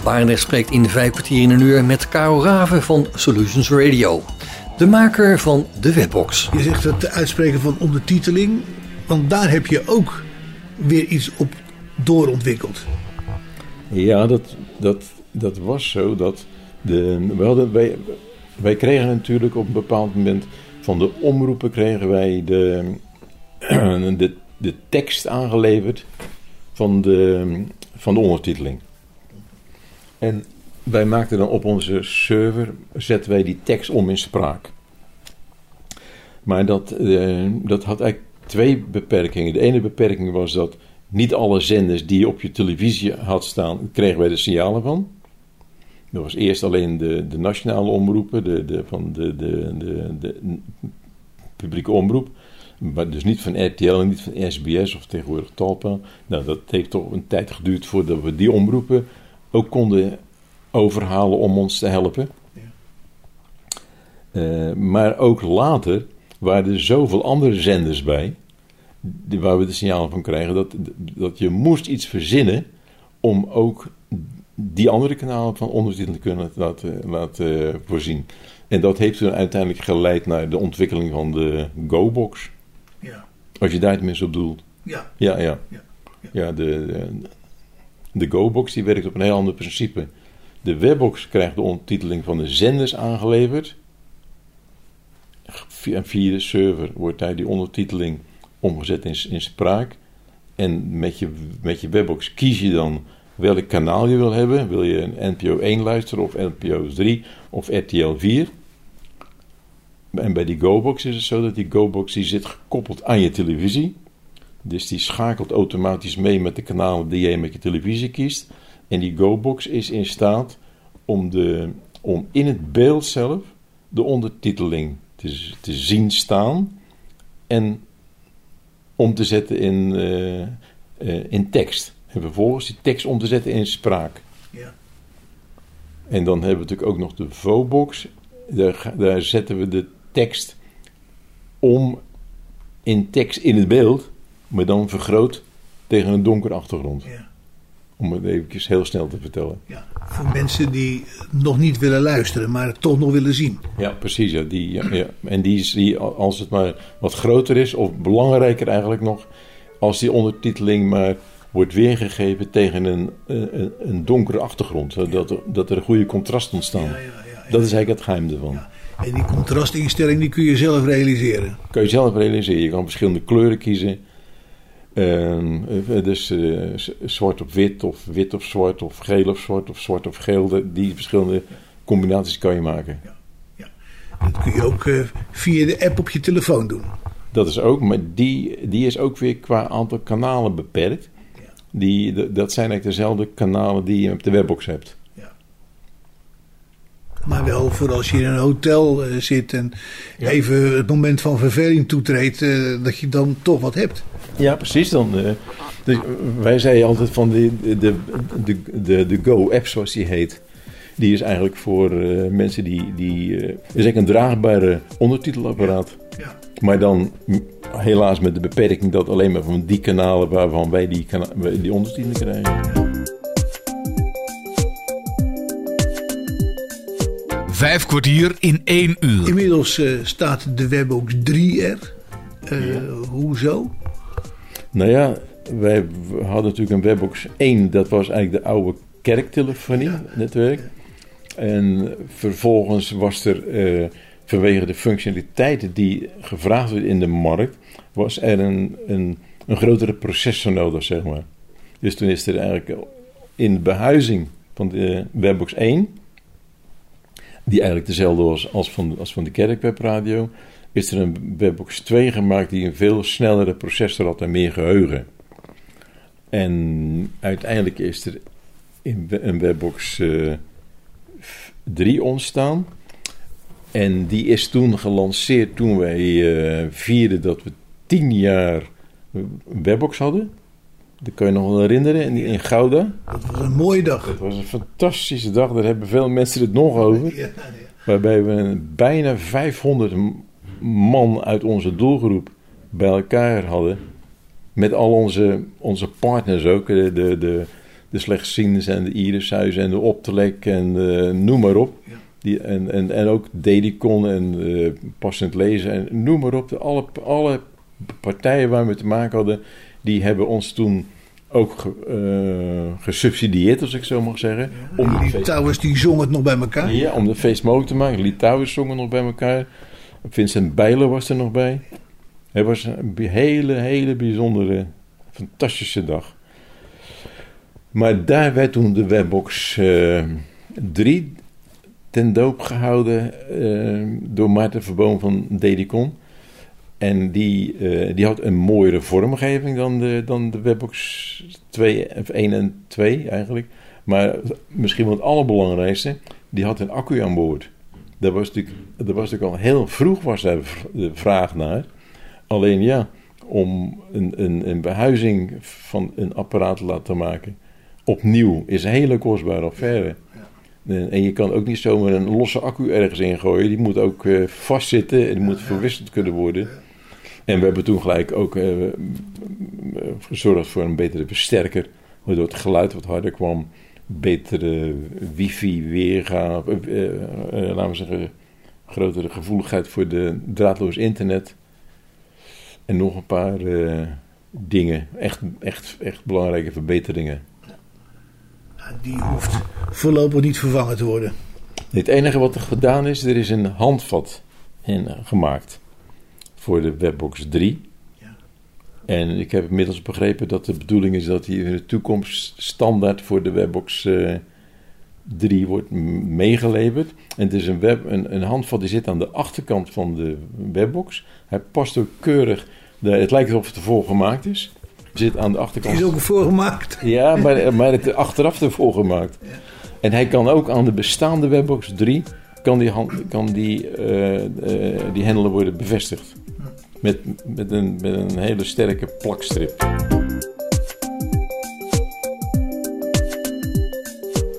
Bas spreekt in vijf kwartier in een uur met Karel Raven van Solutions Radio. De maker van de webbox. Je zegt het uitspreken van ondertiteling, want daar heb je ook weer iets op doorontwikkeld. Ja, dat, dat, dat was zo. Dat de, we hadden, wij, wij kregen natuurlijk op een bepaald moment van de omroepen kregen wij de, de, de tekst aangeleverd van de, van de ondertiteling. En wij maakten dan op onze server, zetten wij die tekst om in spraak. Maar dat, eh, dat had eigenlijk twee beperkingen. De ene beperking was dat niet alle zenders die je op je televisie had staan, kregen wij de signalen van. Dat was eerst alleen de, de nationale omroepen, de, de, van de, de, de, de publieke omroep. Maar dus niet van RTL en niet van SBS of tegenwoordig Talpa. Nou, dat heeft toch een tijd geduurd voordat we die omroepen ook konden overhalen om ons te helpen. Uh, maar ook later waren er zoveel andere zenders bij, waar we de signalen van krijgen, dat, dat je moest iets verzinnen om ook die andere kanalen van ondertiteling te kunnen laten, laten voorzien. En dat heeft toen uiteindelijk geleid naar de ontwikkeling van de Go-box. Ja. Als je daar tenminste op doelt. Ja. Ja, ja. Ja, Ja, de, de, de Go-box die werkt op een heel ander principe. De Webbox krijgt de ondertiteling van de zenders aangeleverd. Via, via de server wordt daar die ondertiteling omgezet in, in spraak. En met je, met je Webbox kies je dan welk kanaal je wil hebben. Wil je een NPO 1 luisteren of NPO 3 of RTL 4? En bij die Go-box is het zo dat die Go-box die zit gekoppeld aan je televisie. Dus die schakelt automatisch mee met de kanalen die jij met je televisie kiest. En die Go-box is in staat om, de, om in het beeld zelf de ondertiteling te, te zien staan en om te zetten in, eh, eh, in tekst. En vervolgens die tekst om te zetten in spraak. Ja. En dan hebben we natuurlijk ook nog de VO-box. Daar, daar zetten we de tekst om in tekst in het beeld, maar dan vergroot tegen een donkere achtergrond. Ja. Om het eventjes heel snel te vertellen. Ja. Voor mensen die nog niet willen luisteren, maar het toch nog willen zien. Ja, precies. Ja, die, ja, ja. En die, als het maar wat groter is, of belangrijker eigenlijk nog, als die ondertiteling maar wordt weergegeven tegen een, een, een donkere achtergrond, zodat er, dat er een goede contrast ontstaan. Dat is eigenlijk het geheim ervan. En die contrastinstelling die kun je zelf realiseren. Kan je zelf realiseren. Je kan verschillende kleuren kiezen. Ehm, eh, dus eh, zwart op wit, of wit op zwart, of geel op zwart, of zwart op geel. De- Die verschillende combinaties kan je maken. Dat kun je ook eh, via de app op je telefoon doen. Dat is ook, maar die, die is ook weer qua aantal kanalen beperkt. Die, d- dat zijn eigenlijk dezelfde kanalen die je op de webbox hebt. Maar wel voor als je in een hotel zit en even het moment van verveling toetreedt, dat je dan toch wat hebt. Ja, precies. Dan, eh, dus, wij zeiden altijd van de, de, de, de, de Go-app, zoals die heet. Die is eigenlijk voor eh, mensen die. die eh, is eigenlijk een draagbare ondertitelapparaat. Ja. Maar dan m, helaas met de beperking dat alleen maar van die kanalen waarvan wij die, die ondertiteling krijgen. Vijf kwartier in één uur. Inmiddels eh, staat de Webbox 3 er. Eh, Hoezo? Nou ja, wij hadden natuurlijk een Webbox 1, dat was eigenlijk de oude kerktelefonie-netwerk. En vervolgens was er, eh, vanwege de functionaliteiten die gevraagd werden in de markt, was er een, een, een grotere processor nodig, zeg maar. Dus toen is er eigenlijk in de behuizing van de Webbox 1, die eigenlijk dezelfde was als van, als van de kerkwebradio, is er een Webbox 2 gemaakt die een veel snellere processor had en meer geheugen. En uiteindelijk is er in een Webbox eh, 3 ontstaan. En die is toen gelanceerd toen wij eh, vierden dat we 10 jaar Webbox hadden. Dat kan je nog wel herinneren, in, in Gouda. Dat was een mooie dag. Het was een fantastische dag, daar hebben veel mensen het nog over. Ja, Waarbij we bijna 500 m- man uit onze doelgroep bij elkaar hadden. Met al onze, onze partners ook. De, de, de, de slechtzienders en de Irishuizen en de Optelek en noem maar op. Die, en, en, en ook Dedicon en eh, Passend Lezen en noem maar op. De, alle, alle partijen waar we te maken hadden, die hebben ons toen ook ge- eh, gesubsidieerd, als ik zo mag zeggen. om Die Towers die zongen het nog bij elkaar. ja, om de feest mogelijk te maken. Litouwers zongen nog bij elkaar. Vincent Bijlen was er nog bij. Het was een hele, hele bijzondere, fantastische dag. Maar daar werd toen de Webbox eh 3 ten doop gehouden eh, door Maarten Verboom van Dedicon. En die, eh, die had een mooiere vormgeving dan de, dan de Webbox 2, of 1 en 2 eigenlijk. Maar misschien wel het allerbelangrijkste, die had een accu aan boord. Daar was natuurlijk, daar was natuurlijk al heel vroeg was daar de vraag naar. Alleen ja, om een, een, een behuizing van een apparaat te laten maken opnieuw is een hele kostbare affaire. En, je kan ook niet zomaar een losse accu ergens ingooien. Die moet ook eh, vastzitten en die moet verwisseld kunnen worden. En we hebben toen gelijk ook eh, gezorgd voor een betere versterker. Waardoor het geluid wat harder kwam. Betere wifi-weergave. eh, eh, laten we zeggen, grotere gevoeligheid voor de draadloos internet. En nog een paar eh, dingen. Echt, echt, echt belangrijke verbeteringen. Die hoeft voorlopig niet vervangen te worden. Het enige wat er gedaan is, er is een handvat in, eh, gemaakt voor de Webbox 3. Ja. En ik heb inmiddels begrepen dat de bedoeling is dat die in de toekomst standaard voor de Webbox eh, 3 wordt m- meegeleverd. En het is een, web, een, een handvat die zit aan de achterkant van de Webbox. Hij past ook keurig. Daar, het lijkt alsof het ervoor gemaakt is. Zit aan de achterkant. is ook voorgemaakt. Ja, maar, maar het achteraf ervoor gemaakt. En hij kan ook aan de bestaande Webbox 3 kan die, hand, kan die, eh, eh, die hendelen worden bevestigd. Met, met, een, met een hele sterke plakstrip.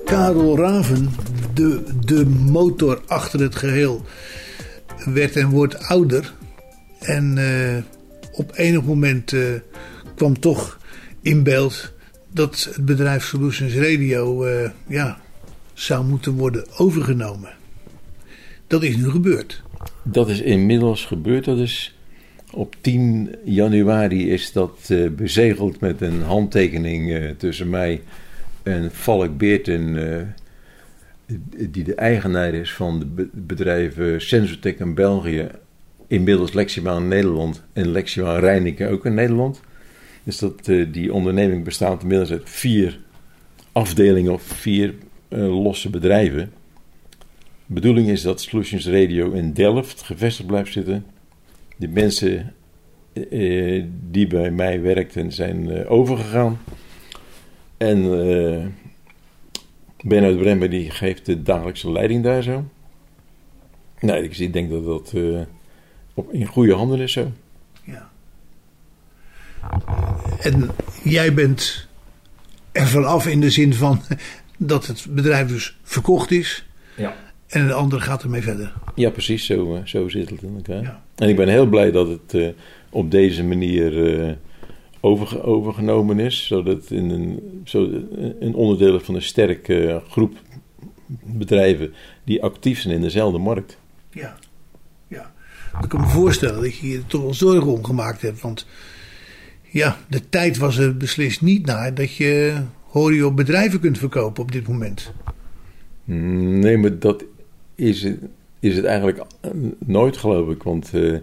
Karel Raven, de, de motor achter het geheel, werd en wordt ouder. En eh, op enig moment eh, kwam toch in beeld dat het bedrijf Solutions Radio eh, ja, zou moeten worden overgenomen. Dat is nu gebeurd. Dat is inmiddels gebeurd. Dat is op 10 januari is dat eh, bezegeld met een handtekening eh, tussen mij en Valk Beerten, eh, die de eigenaar is van de be- bedrijven Sensotech in België, inmiddels Lexima in Nederland en Lexima Rijnike ook in Nederland. Dus dat, die onderneming bestaat inmiddels uit vier afdelingen of vier losse bedrijven. De bedoeling is dat Solutions Radio in Delft gevestigd blijft zitten. De mensen eh, die bij mij werkten zijn eh, overgegaan. En eh Bernard Bremmer die geeft de dagelijkse leiding daar zo. Nou, ik zie- ik denk dat dat eh, op, in goede handen is zo. Ja. En jij bent er vanaf in de zin van dat het bedrijf dus verkocht is. Ja. En de andere gaat ermee verder. Ja, precies, zo, eh, zo zit het in elkaar. Ja. En ik ben heel blij dat het eh, op deze manier eh, overge- overgenomen is. Zodat het in een, zo, een onderdeel is van een sterke groep bedrijven die actief zijn in dezelfde markt. Ja. ja. Ik kan me voorstellen dat je je toch wel zorgen om gemaakt hebt. Want ja, de tijd was er beslist niet naar dat je horio bedrijven kunt verkopen op dit moment. Mm, Nee, maar dat is het, is het eigenlijk nooit, geloof ik. Want eh,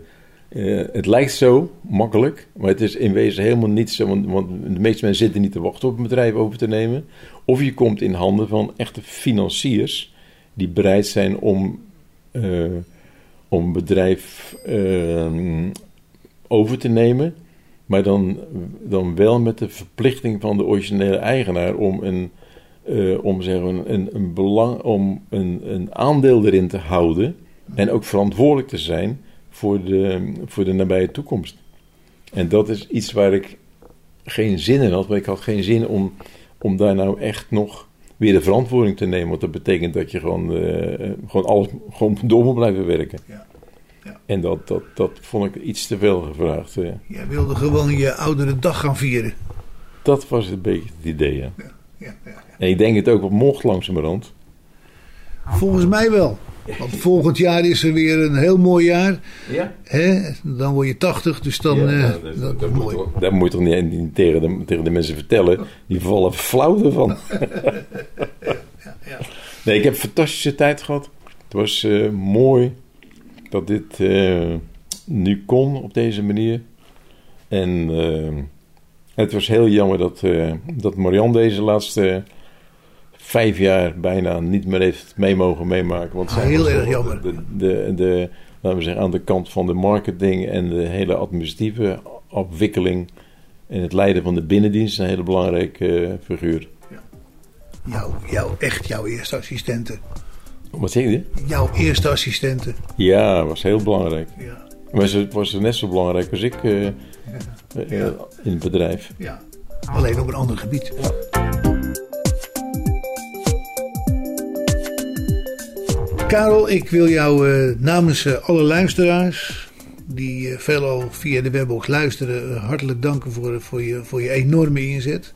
eh, het lijkt zo makkelijk, maar het is in wezen helemaal niet zo. Want, want de meeste mensen zitten niet te wachten op een bedrijf over te nemen. Of je komt in handen van echte financiers die bereid zijn om, eh, om een bedrijf eh, over te nemen. Maar dan, dan wel met de verplichting van de originele eigenaar om een eh, om, zeg, een, een, belang, om een, een aandeel erin te houden en ook verantwoordelijk te zijn voor de, voor de nabije toekomst. En dat is iets waar ik geen zin in had, maar ik had geen zin om, om daar nou echt nog weer de verantwoording te nemen. Want dat betekent dat je gewoon, eh, gewoon alles gewoon door moet blijven werken. Ja. Ja. En dat, dat, dat vond ik iets te veel gevraagd. eh. Jij wilde gewoon je oudere dag gaan vieren. Dat was een beetje het idee, ja. Ja, ja, ja. En ik denk het ook wat mocht langzamerhand. Volgens mij wel. Want volgend jaar is er weer een heel mooi jaar. Ja. Hè? Dan word je 80, dus dan. Ja, eh, dat, dat dat is moet mooi. toch- dat moet je toch niet, niet tegen, de, tegen de mensen vertellen. Die vallen flauw ervan. Nee, ik heb een fantastische tijd gehad. Het was eh, mooi dat dit eh, nu kon op deze manier. En het was heel jammer dat, eh, dat Marianne deze laatste vijf jaar bijna niet meer heeft mee mogen meemaken. Want zij Heel erg jammer. De, de, de, laten we zeggen, aan de kant van de marketing en de hele administratieve afwikkeling. En het leiden van de binnendienst, een hele belangrijke eh, figuur. Jouw, jouw, echt jouw eerste assistente. Wat zeg je? Jouw eerste assistente. Ja, was heel belangrijk. Ja. Maar ze was net zo belangrijk als ik eh, eh, in het bedrijf. ja. Alleen op een ander gebied. Karel, ik wil jou eh, namens eh, alle luisteraars die uh, veelal via de webbox luisteren, hartelijk danken voor, voor, je, voor je enorme inzet.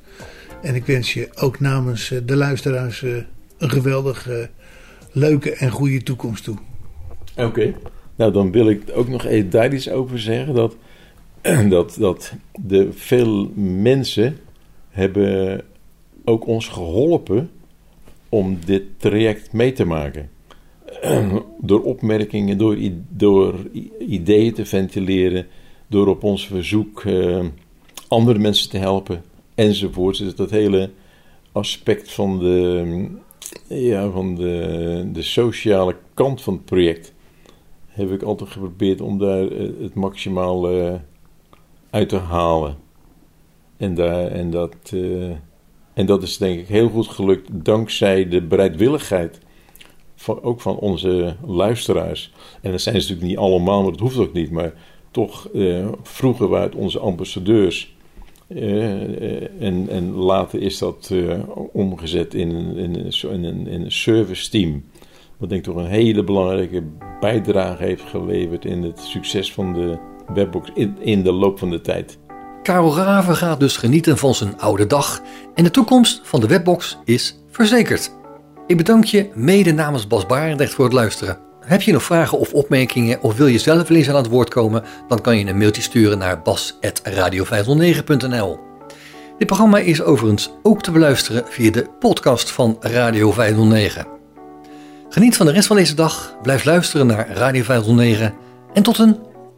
En ik wens je ook namens de luisteraars een geweldig leuke en goede toekomst toe. Oké. Nou, dan wil ik ook nog even daar iets over zeggen. Dat, dat, dat de veel mensen hebben ook ons geholpen om dit traject mee te maken. door opmerkingen, door, door ideeën te ventileren, door op ons verzoek uh, andere mensen te helpen enzovoort. Dus dat hele aspect van de, ja, van de, de sociale kant van het project heb ik altijd geprobeerd om daar eh, het maximaal uh, uit te halen. En, daar, en, dat, uh, en dat is denk ik heel goed gelukt dankzij de bereidwilligheid. Van, ook van onze luisteraars. En dat zijn ze natuurlijk niet allemaal, maar dat hoeft ook niet. Maar toch uh, vroegen we uit onze ambassadeurs. en, en later is dat omgezet in, in, in, in, in een service team wat denk ik toch een hele belangrijke bijdrage heeft geleverd in het succes van de webbox in, in de loop van de tijd. Karel Raven gaat dus genieten van zijn oude dag en de toekomst van de webbox is verzekerd. Ik bedank je mede namens Bas Barendrecht voor het luisteren. Heb je nog vragen of opmerkingen of wil je zelf wel eens aan het woord komen, dan kan je een mailtje sturen naar bas.radio509.nl. Dit programma is overigens ook te beluisteren via de podcast van Radio 509. Geniet van de rest van deze dag, blijf luisteren naar Radio 509 en tot een